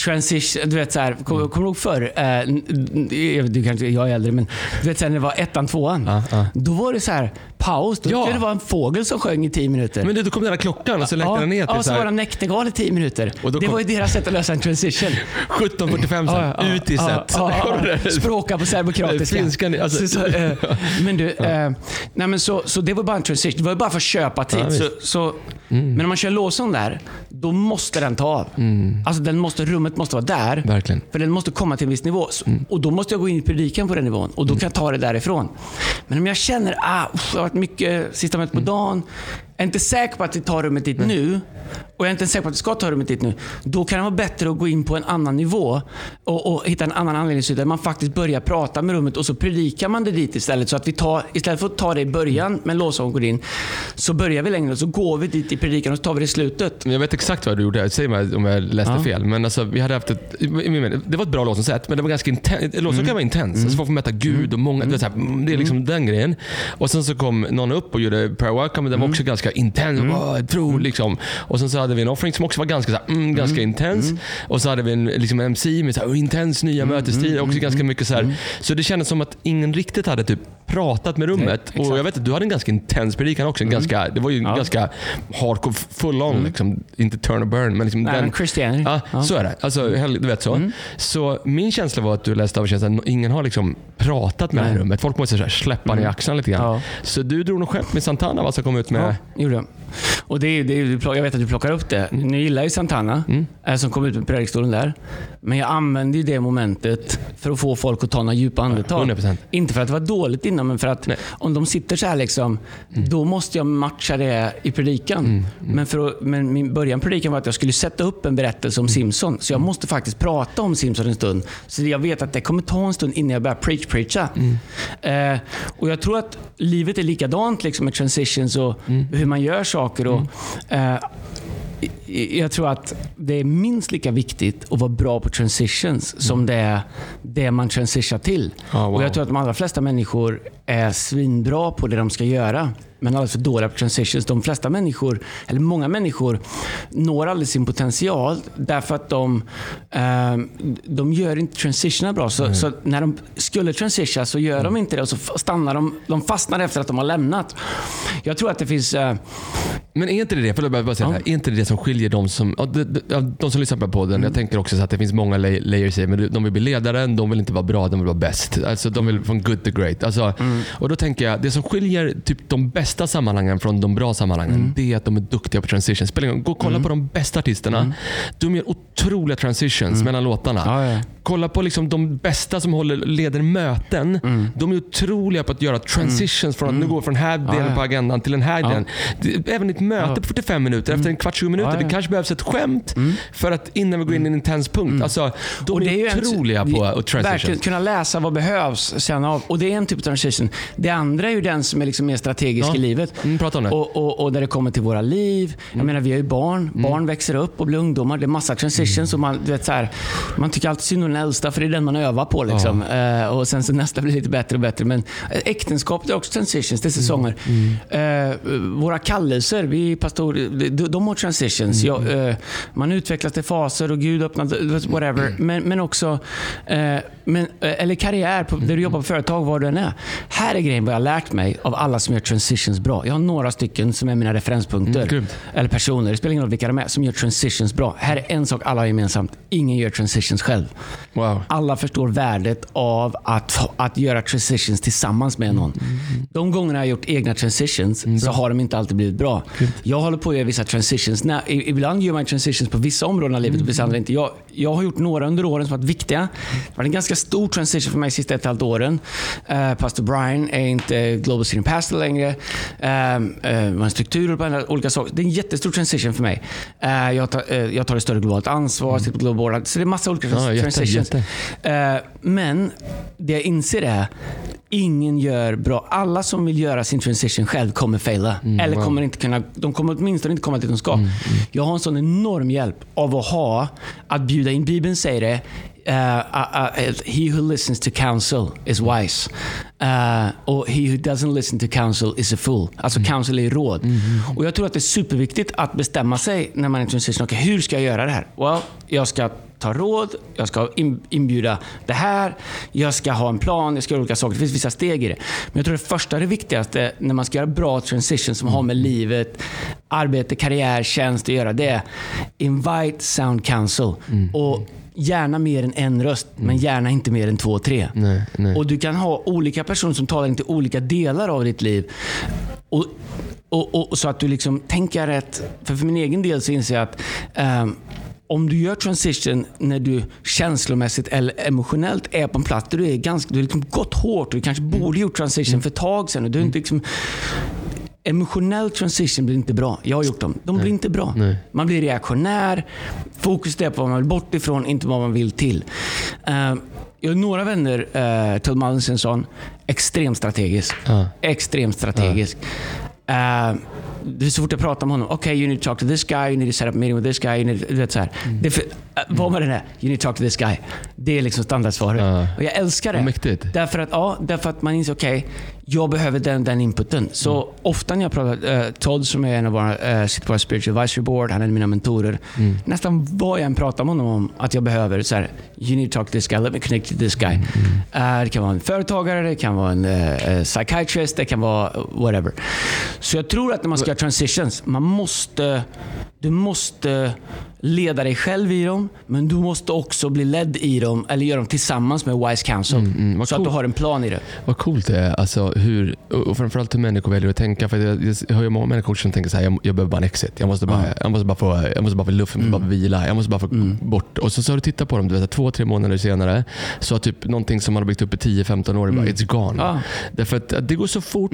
transition. Du vet så här, kommer kom du ihåg förr? Eh, n- du kanske, jag är äldre, men du vet här, när det var ettan, tvåan. Ja, ja. Då var det så här paus. Då Ja. det vara en fågel som sjöng i tio minuter. Men det, då kom den där klockan och så läckte den ner till ja, så så var en näktergal i tio minuter. Då det kom- var ju deras sätt att lösa en transition. 17.45 sen, ut i set. Språka på serbokroatiska. Finskan, alltså- så, så, eh, men du, eh, nej men så, så det var bara en transition. Det var bara för att köpa tid. Ja. Mm. så, så, Men om man kör lovsång där, då måste den ta av. Alltså den måste, rummet måste vara där. Verkligen. För den måste komma till en viss nivå. Mm. Och då måste jag gå in i predikan på den nivån. Och då kan jag ta det därifrån. Men om jag känner, ah, uff, det har varit mycket sista mötet på Mm. dagen. Är inte säker på att det tar rummet dit nu. Och jag är inte säker på att det ska ta rummet dit nu. Då kan det vara bättre att gå in på en annan nivå. Och, och hitta en annan anledning där man faktiskt börjar prata med rummet och så predikar man det dit istället. Så att vi tar, istället för att ta det i början med lovsång går in. Så börjar vi längre och så går vi dit i predikan och så tar vi det i slutet. Jag vet exakt vad du gjorde. Säg mig om jag läste Ja. fel. Men alltså, vi hade haft ett, det var ett bra låtsätt, men det var ganska intens. Låtsätt Mm. kan vara intens. Alltså, folk får möta Gud och många. Det, är så här, det är liksom den grejen. Och Sen så kom någon upp och gjorde prayer welcome. Den var Mm. också ganska intens. Mm. Tro, liksom. Och Sen så hade vi en offering som också var ganska, så här, mm, ganska intens. Och så hade vi en, liksom MC med så här, intens nya Mm. mötestider. Också ganska mycket så här. Så det kändes som att ingen riktigt hade typ pratat med rummet. Mm. och jag vet att du hade en ganska intens predikan också. En ganska, det var ju Ja. ganska hardcore, full on. Liksom, inte turn och burn, men liksom Nej, den, men Christianity. Ja, Ja. så är det. Alltså, hell- du vet så. Så min känsla var att du läste av känslan att ingen har liksom pratat med Nej. rummet. Folk måste så här släppa ner axlarna lite grann. Ja. Så du drog nog skepp med Santana vad som kom ut med... Ja, gjorde jag. Och det, är- det, är- jag vet att du plockar upp det. Mm. Ni gillar ju Santana, eh, som kom ut med predikstolen där. Men jag använde ju det momentet för att få folk att ta några djupa andetag. 100%. Inte för att det var dåligt innan, men för att Nej. om de sitter så här, liksom, Mm. då måste jag matcha det i predikan. Men, för att, men min början predikan var att jag skulle sätta upp en berättelse om Simpson. Så jag måste faktiskt prata om Simpson en stund. Så jag vet att det kommer ta en stund innan jag börjar preach-preacha. Eh, och jag tror att livet är likadant liksom, med transitions och hur man gör saker. Och, eh, i- jag tror att det är minst lika viktigt att vara bra på transitions som det är det man transitionar till. Ja, wow. Och Jag tror att de allra flesta människor är svinbra på det de ska göra. Men alldeles för dåliga på transitions. De flesta människor, eller många människor, når aldrig sin potential därför att de, eh, de gör inte transitionerna bra. Så, så, när de skulle transition så gör de inte det och så stannar de. De fastnar efter att de har lämnat. Jag tror att det finns... Eh, Men är inte det det, förlåt, bara säga Ja. det här, är inte det som skiljer de som, de, de, de som lyssnar på podden? Jag tänker också så att det finns många lay- layers i men de vill bli ledare, de vill inte vara bra, de vill vara bäst. Alltså, de vill från good to great. Alltså, Och då tänker jag, det som skiljer typ de bästa sammanhangen från de bra sammanhangen, det är att de är duktiga på transitions. Gå och kolla på de bästa artisterna. De gör otroliga transitions mellan låtarna. Ja, ja. Kolla på liksom de bästa som håller, leder möten. De är otroliga på att göra transitions från att nu går från den här delen ja. på agendan till den här delen. Det- Även ett möte på 45 minuter, efter en kvart, 20 minuter. Det kanske behövs ett skämt för att innan vi går in i en intens punkt. Alltså, de Och är, ju en- otroliga på att Verkligen transitions. kunna läsa vad behövs, känna av. Och det är en typ av transition. Det andra är ju den som är liksom mer strategisk livet. Mm, prata om det. Och, och, och där det kommer till våra liv. Jag menar, vi har ju barn. Mm. Barn växer upp och blir ungdomar. Det är massa transitions. Och man, du vet, så här, man tycker alltid synd om den äldsta, för det är den man övar på. Liksom. Eh, och sen så nästa blir lite bättre och bättre. Men äktenskapet är också transitions. Det är säsonger. Mm. Eh, våra kallelser, vi är pastor, de, de har transitions. Mm. Jag, eh, man utvecklas till faser och Gud öppnar, whatever. Mm. Men, men också, men, eller karriär, på, där du jobbar på företag, var du än är. Här är grejen vad jag har lärt mig av alla som gör transitions bra. Jag har några stycken som är mina referenspunkter. Mm, grymt. eller personer, det spelar ingen roll vilka de är, som gör transitions bra. Här är en sak alla har gemensamt. Ingen gör transitions själv. Wow. Alla förstår värdet av att, att göra transitions tillsammans med någon. De gångerna jag har gjort egna transitions så har de inte alltid blivit bra. Jag håller på att göra vissa transitions. När, ibland gör man transitions på vissa områden av livet och vissa andra inte. Jag, jag har gjort några under åren som varit viktiga. Det var en ganska stor transition för mig de sista ett och ett halvt åren. Eh, Pastor Brian är inte Global Senior Pastor längre. Man har strukturer på olika saker. Det är en jättestor transition för mig. Eh, jag, tar, eh, jag tar ett större globalt ansvar, sitter på global board. Så det är massa olika Ja, jätte, transitions. jätte. Eh, men det jag inser är Ingen gör bra. Alla som vill göra sin transition själv kommer faila. Eller wow. kommer inte kunna, de kommer åtminstone inte komma dit de ska. Jag har en sån enorm hjälp av att ha, att bjuda in. Bibeln säger det. eh, uh, uh, he who listens to counsel is wise. Uh, och he who doesn't listen to counsel is a fool. Alltså counsel är råd. Och Jag tror att det är superviktigt att bestämma sig när man är i transition. Okay, hur ska jag göra det här? Well, jag ska ta råd, jag ska in, inbjuda det här, jag ska ha en plan, jag ska göra olika saker. Det finns vissa steg i det. Men jag tror det första det viktigaste när man ska göra bra transition som har med livet, arbete, karriär, tjänst att göra, det är invite sound counsel. Och Gärna mer än en röst, men gärna inte mer än två, tre. Nej, nej. Och Du kan ha olika personer som talar in till olika delar av ditt liv. Och, och, och, så att du liksom tänker rätt. För, för min egen del så inser jag att ehm, om du gör transition när du känslomässigt eller emotionellt är på en plats där du är ganska, du har liksom gått hårt du kanske borde gjort transition för ett tag sedan. Och du har inte liksom, Emotionell transition blir inte bra. Jag har gjort dem. De blir inte bra. Nej. Man blir reaktionär. Fokus är på vad man vill bort ifrån, inte vad man vill till. Eh, jag har några vänner, uh, Todd Mallinsson, extremt strategisk. Ja. Extremt strategisk. Eh, det är så fort jag pratar med honom. Okay, you need to talk to this guy, you need to set up a meeting with this guy. You need, du vet, så här. Det är för, uh, vad man än är, you need to talk to this guy. Det är liksom standardsvaret. Ja. Och jag älskar det. Mäktigt. Därför att, ja, därför att man inser, okej, jag behöver den, den inputen. Så ofta när jag pratar, uh, Todd som är en av våra, uh, sitter på våra spiritual advisory board, han är en av mina mentorer. Nästan vad jag än pratar med honom om att jag behöver, så här, you need to talk to this guy, let me connect to this guy. Uh, det kan vara en företagare, det kan vara en uh, psychiatrist, det kan vara whatever. Så jag tror att när man ska göra transitions, man måste, du måste leda dig själv i dem, men du måste också bli ledd i dem, eller göra dem tillsammans med wise counsel. mm, vad så att du har en plan i det. Vad coolt det är. Alltså hur, och framförallt hur människor väljer att tänka. För jag, jag hör ju många människor som tänker så här, jag, jag behöver bara en exit. Jag måste bara, jag måste bara få, jag måste bara få luft, jag måste bara få vila. Jag måste bara få bort. Och så, så har du tittat på dem, du vet, två, tre månader senare, så har typ nånting som man har byggt upp i 10-15 år, bara, it's gone. Ja. Därför att det går så fort.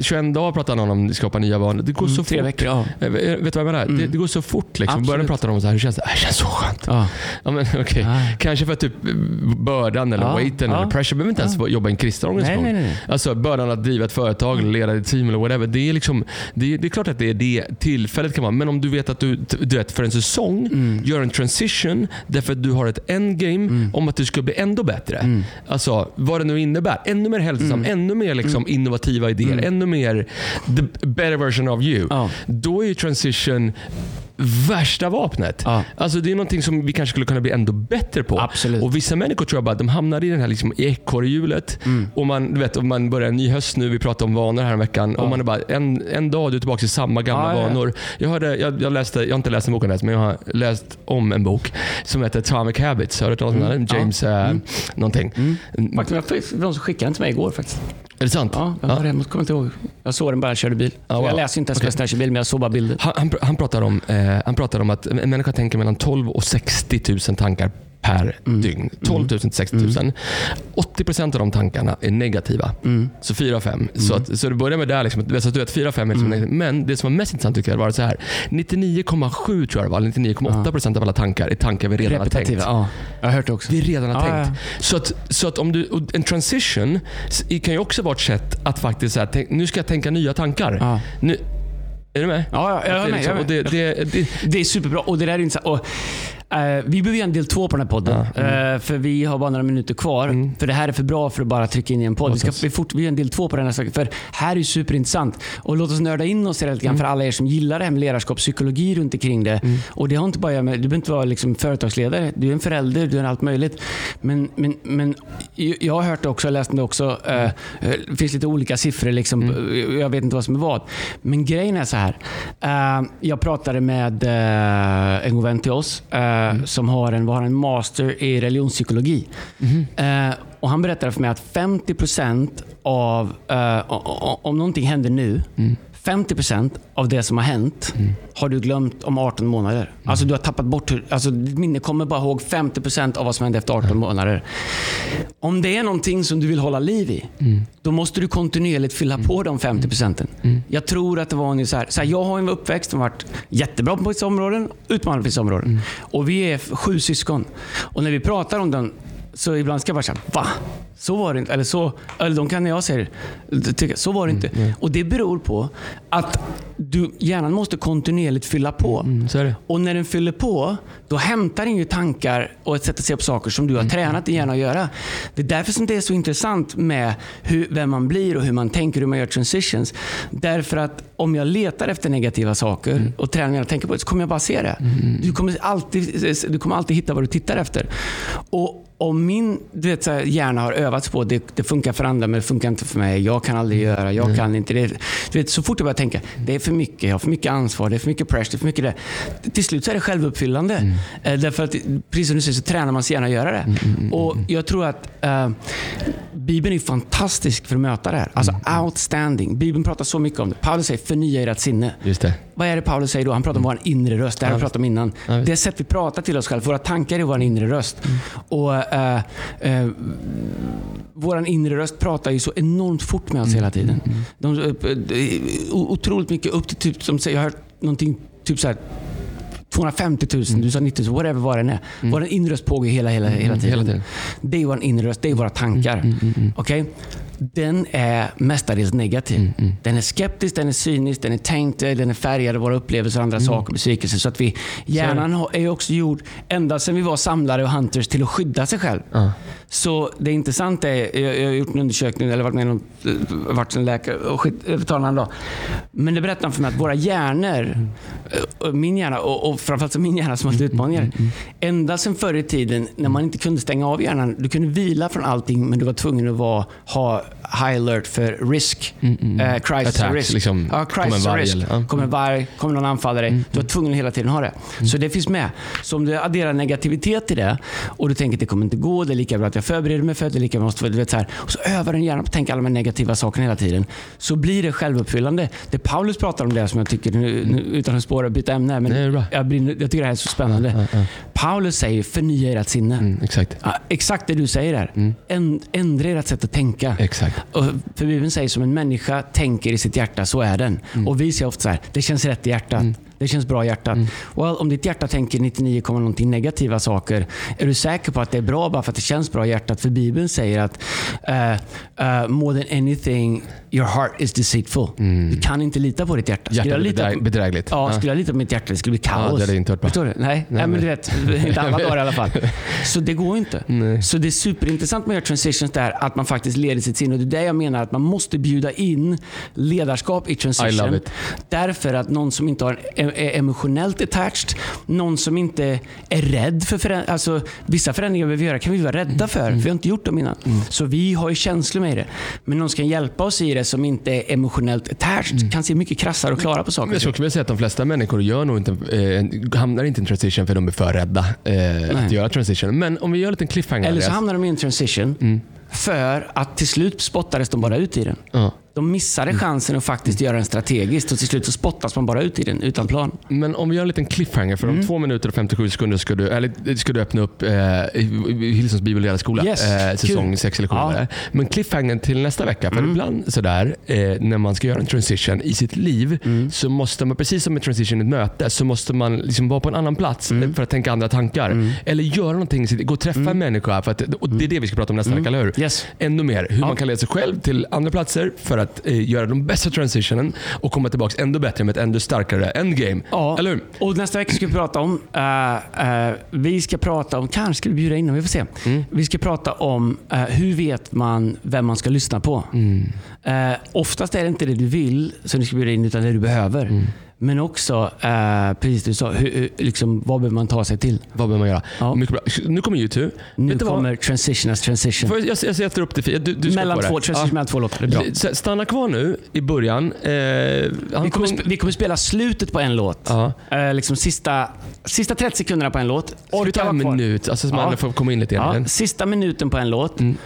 21 dagar pratar någon om att skapa nya vanor. Det går så tre fort. veckor, ja. Eh, Vet du vad jag menar? Det, det går så fort. Liksom. Börjar Absolut. prata pratar om så här, hur känns det? Det känns så skönt. Ja. Ja, men, okay. Ja. Kanske för att typ bördan eller Ja, weighten ja. eller pressure behöver inte ens jobba i en kristen organisation. Nej, nej, nej. Alltså bördan att driva ett företag, eller leda ett team eller whatever. Det är, liksom, det, är, det är klart att det är det tillfället kan vara. Men om du vet att du, du vet, för en säsong Mm. gör en transition därför att du har ett endgame om att du ska bli ändå bättre. Mm. Alltså vad det nu innebär. Ännu mer hälsosam, ännu mer liksom innovativa idéer, ännu mer the better version of you. Mm. Då är ju transition värsta vapnet. Ja. Alltså det är någonting som vi kanske skulle kunna bli ändå bättre på. Absolut. Och Vissa människor tror jag bara att de hamnar i den här liksom ekorrhjulet. Och man, du vet, om man börjar en ny höst nu, vi pratade om vanor här en veckan. Och man är bara, en, en dag du är tillbaka i samma gamla Ja, ja, ja. vanor. Jag, hörde, jag, jag, läste, jag har inte läst en bok än, men jag har läst om en bok som heter Atomic Habits. Har du hört talas om den? Mm. Ja. James eh, någonting. Faktum, jag någon som skickade den till mig igår faktiskt. Är det sant? Ja, jag, ja. kommer inte ihåg. jag såg den bara jag körde bil. Ja, wow. Jag läser inte ens okay. när jag kör bil, men jag såg bara bilder. Han, han, han, pratar om, eh, han pratar om att en människa tänker mellan 12 och 60 000 tankar per Mm. dygn. 12 000 till 60 000. 80 procent av de tankarna är negativa. Mm. Så 4 av 5. Så, att, så det börjar med där. Liksom, så att du vet 4 av 5 är liksom Mm. negativa. Men det som var mest intressant tycker jag var så här. 99,7 tror jag det var, eller 99,8 procent av alla tankar är tankar vi redan har tänkt. Repetitiva. Ja, jag har hört det också. Vi redan har Ja, tänkt. Så, att, så att om du, en transition kan ju också vara ett sätt att faktiskt säga, tänk, nu ska jag tänka nya tankar. Ja. Nu, är du med? Ja, ja, jag Att är det med, liksom- jag är det, det, det, Det är superbra. Och det där är intressant. Och, eh, vi behöver göra en del två på den här podden. mm. Eh, för vi har bara några minuter kvar. För det här är för bra för att bara trycka in i en podd. Vi, ska, vi, fort, vi gör en del två på den här saken. För här är superintressant. Och låt oss nörda in oss i det lite grann Mm. för alla er som gillar det här med ledarskap, psykologi runt omkring det. Och det har inte bara med, du behöver inte vara liksom företagsledare. Du är en förälder, du är allt möjligt. Men, men, men jag har hört det också, jag läste det också. eh, Det finns lite olika siffror. Liksom, Mm. Jag vet inte vad som är vad. Men grejen är så här. Jag pratade med en god vän till oss Mm. som har en, har en master i religionspsykologi. Mm-hmm. Eh, och Han berättade för mig att 50% av, eh, om någonting händer nu, Mm. 50% av det som har hänt har du glömt om 18 månader. Mm. Alltså du har tappat bort, alltså ditt minne kommer bara ihåg 50% av vad som hände efter 18 månader. Om det är någonting som du vill hålla liv i, Mm. då måste du kontinuerligt fylla på de 50 procenten. Jag tror att det var ungefär, så här, jag har en uppväxt som varit jättebra på vissa områden, utmanande på vissa områden. Och vi är sju syskon. Och när vi pratar om den, så ibland ska jag bara säga, va? Så var det inte. Eller, så, eller de kan när jag säger det, tycka, så var det inte. Och det beror på att du, hjärnan måste kontinuerligt fylla på. Mm, det. Och när den fyller på, då hämtar den ju tankar och ett sätt att se på saker som du Mm. har tränat din hjärna att göra. Det är därför som det är så intressant med hur, vem man blir och hur man tänker, hur man gör transitions. Därför att om jag letar efter negativa saker Mm. och tränar mig att tänka på det, så kommer jag bara se det. Du, kommer alltid, du kommer alltid hitta vad du tittar efter. Och om min du vet, så här, hjärna har övats på det, det funkar för andra men det funkar inte för mig. Jag kan aldrig göra, jag kan inte. Det, du vet, så fort jag börjar tänka, det är för mycket, jag har för mycket ansvar, det är för mycket press, det är för mycket det. Till slut så är det självuppfyllande. Eh, Därför att, precis som du säger, så tränar man sig gärna att göra det. Och jag tror att eh, Bibeln är fantastisk för att möta det här. Alltså outstanding. Bibeln pratar så mycket om det. Paulus säger förnya ert sinne. Just det. Vad är det Paulus säger då? Han pratar om vår inre röst. Det här har vi pratat om innan. Ja, det sätt vi pratar till oss själva. Våra tankar är vår inre röst. Och eh, eh, Vår inre röst pratar ju så enormt fort med oss hela tiden. De, eh, eh, o- otroligt mycket. Upp till typ, som säger, jag har hört någonting typ så här 250 000, du sa 90 000, whatever vad den är. Vår inre röst pågår hela, hela, hela tiden. hela tiden. Det är vår inre röst, det är våra tankar. Okej? Den är mestadels negativ. Den är skeptisk, den är cynisk, den är tainted, den är färgad av våra upplevelser, andra saker, besvikelser. Så att vi, hjärnan har- är ju också gjord, ända sedan vi var samlare och hunters, till att skydda sig själv. Ja. Så det intressanta är, jag, jag har gjort en undersökning, eller varit med någon, eh, varit en läkare och en annan dag. Men det berättar för mig att våra hjärnor, eh, min hjärna och, och framförallt min hjärna som har haft utmaningar. Ända sedan förr i tiden när man inte kunde stänga av hjärnan. Du kunde vila från allting men du var tvungen att vara, ha high alert för risk. Eh, crisis Attacks, risk. liksom. Ja, Kommer en crisis or varg risk. eller- ja. Kommer en varg, kommer någon anfalla dig. Du var tvungen att hela tiden ha det. Så det finns med. Så om du adderar negativitet till det och du tänker att det kommer inte gå, det är lika bra att jag förbereder mig för det, det är lika bra att du vet, så här. Och så övar den gärna på att tänka alla de här negativa sakerna hela tiden. Så blir det självuppfyllande. Det Paulus pratar om det som jag tycker, nu, nu, utan att spåra och byta ämne, men Nej, är jag, brinner, jag tycker det här är så spännande. Paulus säger förnya ert sinne. Mm, exakt. Ja, exakt det du säger där. Änd, ändra ert sätt att tänka. Exakt. Och för Bibeln säger som en människa tänker i sitt hjärta, så är den. Och vi säger ofta så här, det känns rätt i hjärtat. Det känns bra i hjärtat. Mm. Well, om ditt hjärta tänker 99, någonting negativa saker, är du säker på att det är bra bara för att det känns bra i hjärtat? För Bibeln säger att uh, uh, more than anything, your heart is deceitful. Du kan inte lita på ditt hjärta. Mm. Hjärtat är bedräg- bedrägligt. Ja, skulle jag lita på mitt hjärta, det skulle bli kaos. Ja, det hade jag inte hört. Förstår du? Nej, Nej, men men- du vet, inte alla dagar i alla fall. Så det går inte. Nej. Så det är superintressant med att göra transitions där, att man faktiskt leder sitt sinne. Och det är det jag menar, att man måste bjuda in ledarskap i I transition. love it. Därför att någon som inte har, är, är emotionellt attached, någon som inte är rädd för förändringar. Alltså, vissa förändringar vi vill göra kan vi vara rädda för, för vi har inte gjort dem innan. Så vi har ju känslor med det. Men någon som kan hjälpa oss i det som inte är emotionellt attached kan se mycket krassare och klara på saker. Jag skulle vilja säga att de flesta människor gör nog inte, eh, hamnar inte i en transition för de är för rädda eh, att göra transition. Men om vi gör en liten cliffhanger. Eller så hamnar de i en transition för att till slut spottades de bara ut i den. Ja. De missade chansen att faktiskt göra den strategiskt och till slut så spottas man bara ut i den utan plan. Men om vi gör en liten cliffhanger. För Mm. om två minuter och 57 sekunder ska du, eller, ska du öppna upp eh, Hillsons bibelledarskola. Yes, Eh, säsong kul. 6 eller 7. Ja. Mm. Men cliffhangern till nästa vecka. För ibland sådär, eh, när man ska göra en transition i sitt liv, Mm. så måste man, precis som med transition i ett möte, så måste man liksom vara på en annan plats Mm. för att tänka andra tankar. Eller göra någonting, gå och träffa en människa. För att, och det är det vi ska prata om nästa vecka, eller hur? Mm. Yes. Ännu mer. Hur man kan leda sig själv till andra platser för att eh, göra de bästa transitionen och komma tillbaka ännu bättre med ett ännu starkare endgame. Ja, Eller hur? och nästa vecka ska vi prata om, eh, eh, vi ska prata om, kanske ska vi bjuda in dem, vi får se. Mm. Vi ska prata om eh, hur vet man vem man ska lyssna på. Mm. Oftast är det inte det du vill som du ska bjuda in, utan det du behöver. Mm. Men också, eh, precis du sa, hur, liksom, vad behöver man ta sig till? Vad behöver man göra? Ja. Mycket bra. Nu kommer YouTube. Nu Vet kommer transition as transition. Får jag, jag, jag sätter upp det för du, du mellan två, transition mellan två låtar. Det är bra. Stanna kvar nu i början. Eh, Vi kommer, sp- vi kommer spela slutet på en låt. Ja. Eh, liksom sista, sista 30 sekunderna på en låt. Orka vara kvar. minut? Alltså, så man Ja. får komma in lite grann. Ja, sista minuten på en låt. Mm.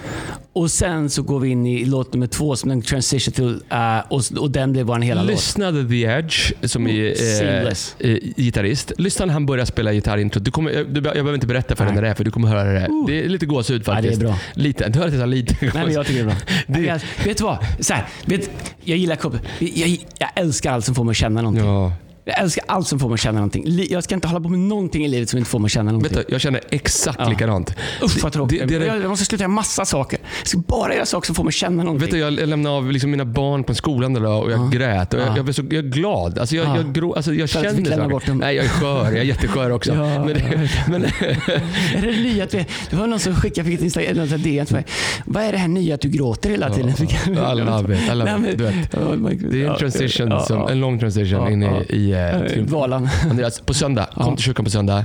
Och sen så går vi in i låt nummer två som en transition till eh, och, och den blev vår hela låt. Lyssnade The Edge, som är eh, eh, gitarrist. Lyssna när han börjar spela gitarrintro. Du kommer, jag, du, jag behöver inte berätta för dig när det är, för du kommer höra det. Det är lite gåshud Ja, det är faktiskt. bra. Lite. Du hör att jag har lite Nej, men jag tycker det är bra. Det- Jag, vet du vad? Så här, vet, jag gillar. Jag, jag älskar allt som får mig att känna någonting. Ja. Jag älskar allt som får mig att känna någonting. Jag ska inte hålla på med någonting i livet som inte får mig att känna någonting. Du, jag känner exakt Ja. likadant. Usch vad tråkigt. Det- det det- jag, måste sluta göra massa saker. Jag ska bara göra saker som får mig att känna någonting. Vet du, jag lämnade av liksom mina barn på skolan idag och jag grät. Och jag, Ja. jag, blev så, jag är glad. Alltså jag, Ja. jag, grå, alltså jag fick känner saker. bort dem. Nej, jag är skör. Jag är jätteskör också. Ja, men, det, men, Är det det nya att vi, det var någon som skickade fick ett Instagram, DM till mig. Vad är det här nya att du gråter hela tiden? Ja, I love it. I love it. Du vet, Ja, men- det är en ja, transition, ja, som, ja. en lång transition Ja, in i, ja. I eh. Valan. Andreas, på söndag. Kom till kyrkan på söndag.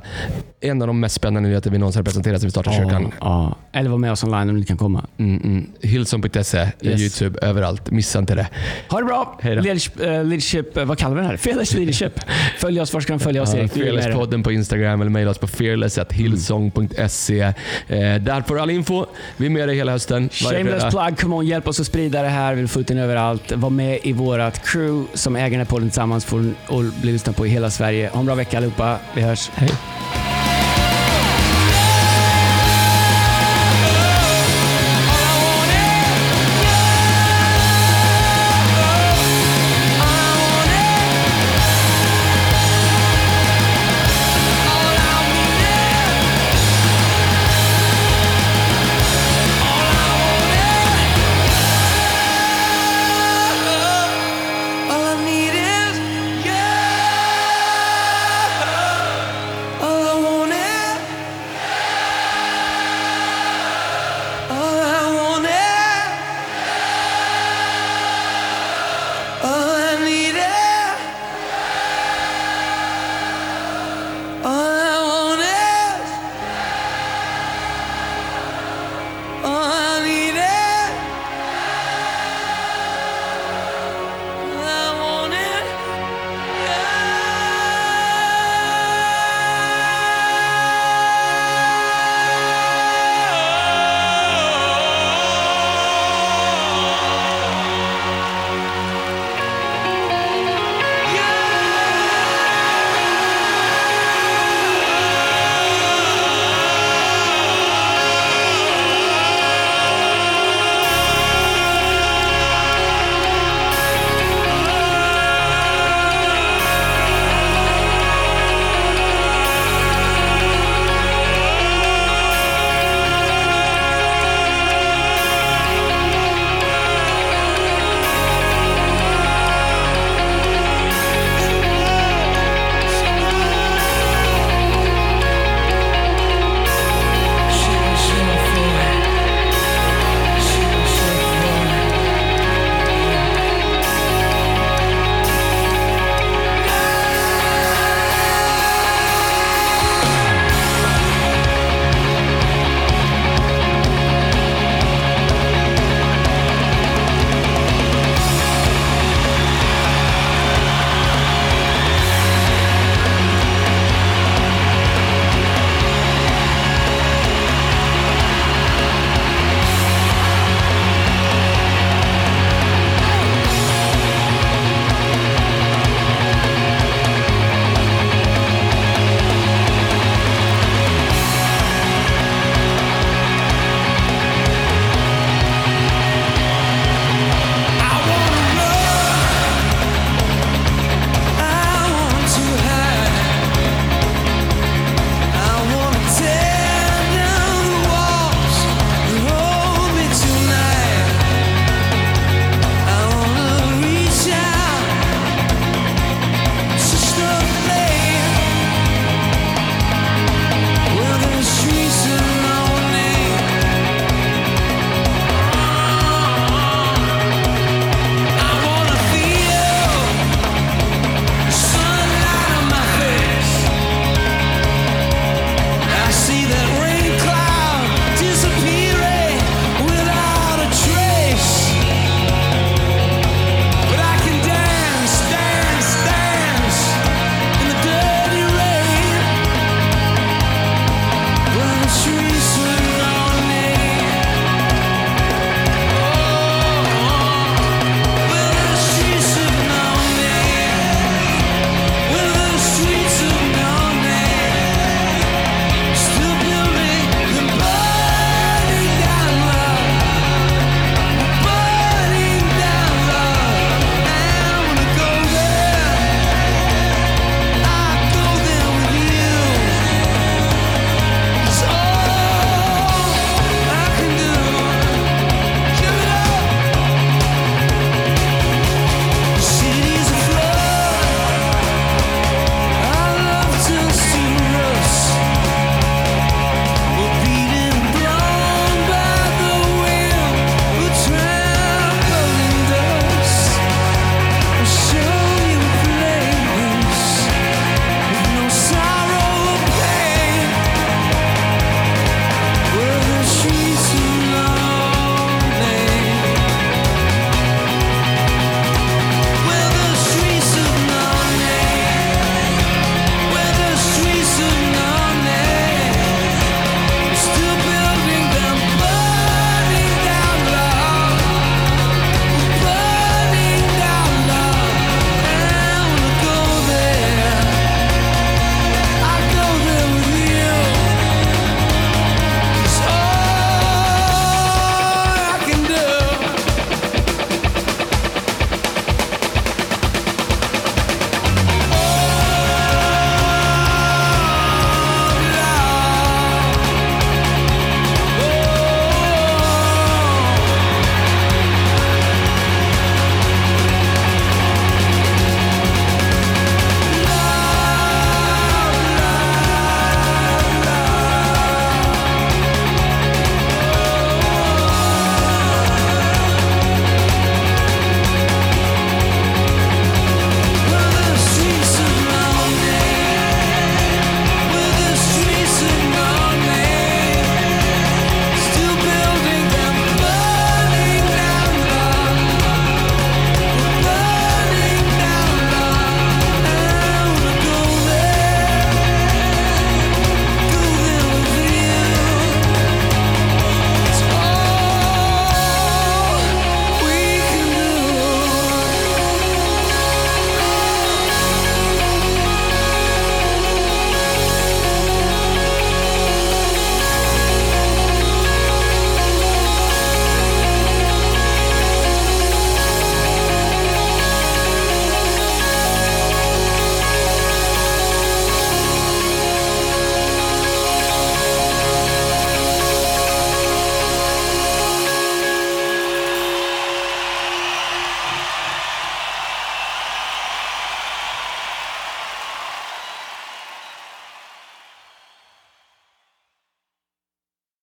En av de mest spännande nyheter vi någonsin har presenterat sen vi startade kyrkan. Ja, ja. Eller var med oss online om du inte kan komma. Mm, mm. Hillsong.se, Yes. YouTube, överallt. Missa inte det. Ha det bra! Leadership, eh, leadership, eh, vad kallar vi den här? Fearless leadership. Följ oss, var ska de följa oss Ja. Fearless-podden på Instagram eller mejla oss på fearless.hillsong.se. Eh, där får du all info. Vi är med dig hela hösten. Shameless fredag. plug, come on, hjälp oss att sprida det här. Vi vill få ut den överallt. Var med i vårt crew som äger den här podden tillsammans får bli lyssnad på i hela Sverige. Ha en bra vecka allihopa. Vi hörs. Hej.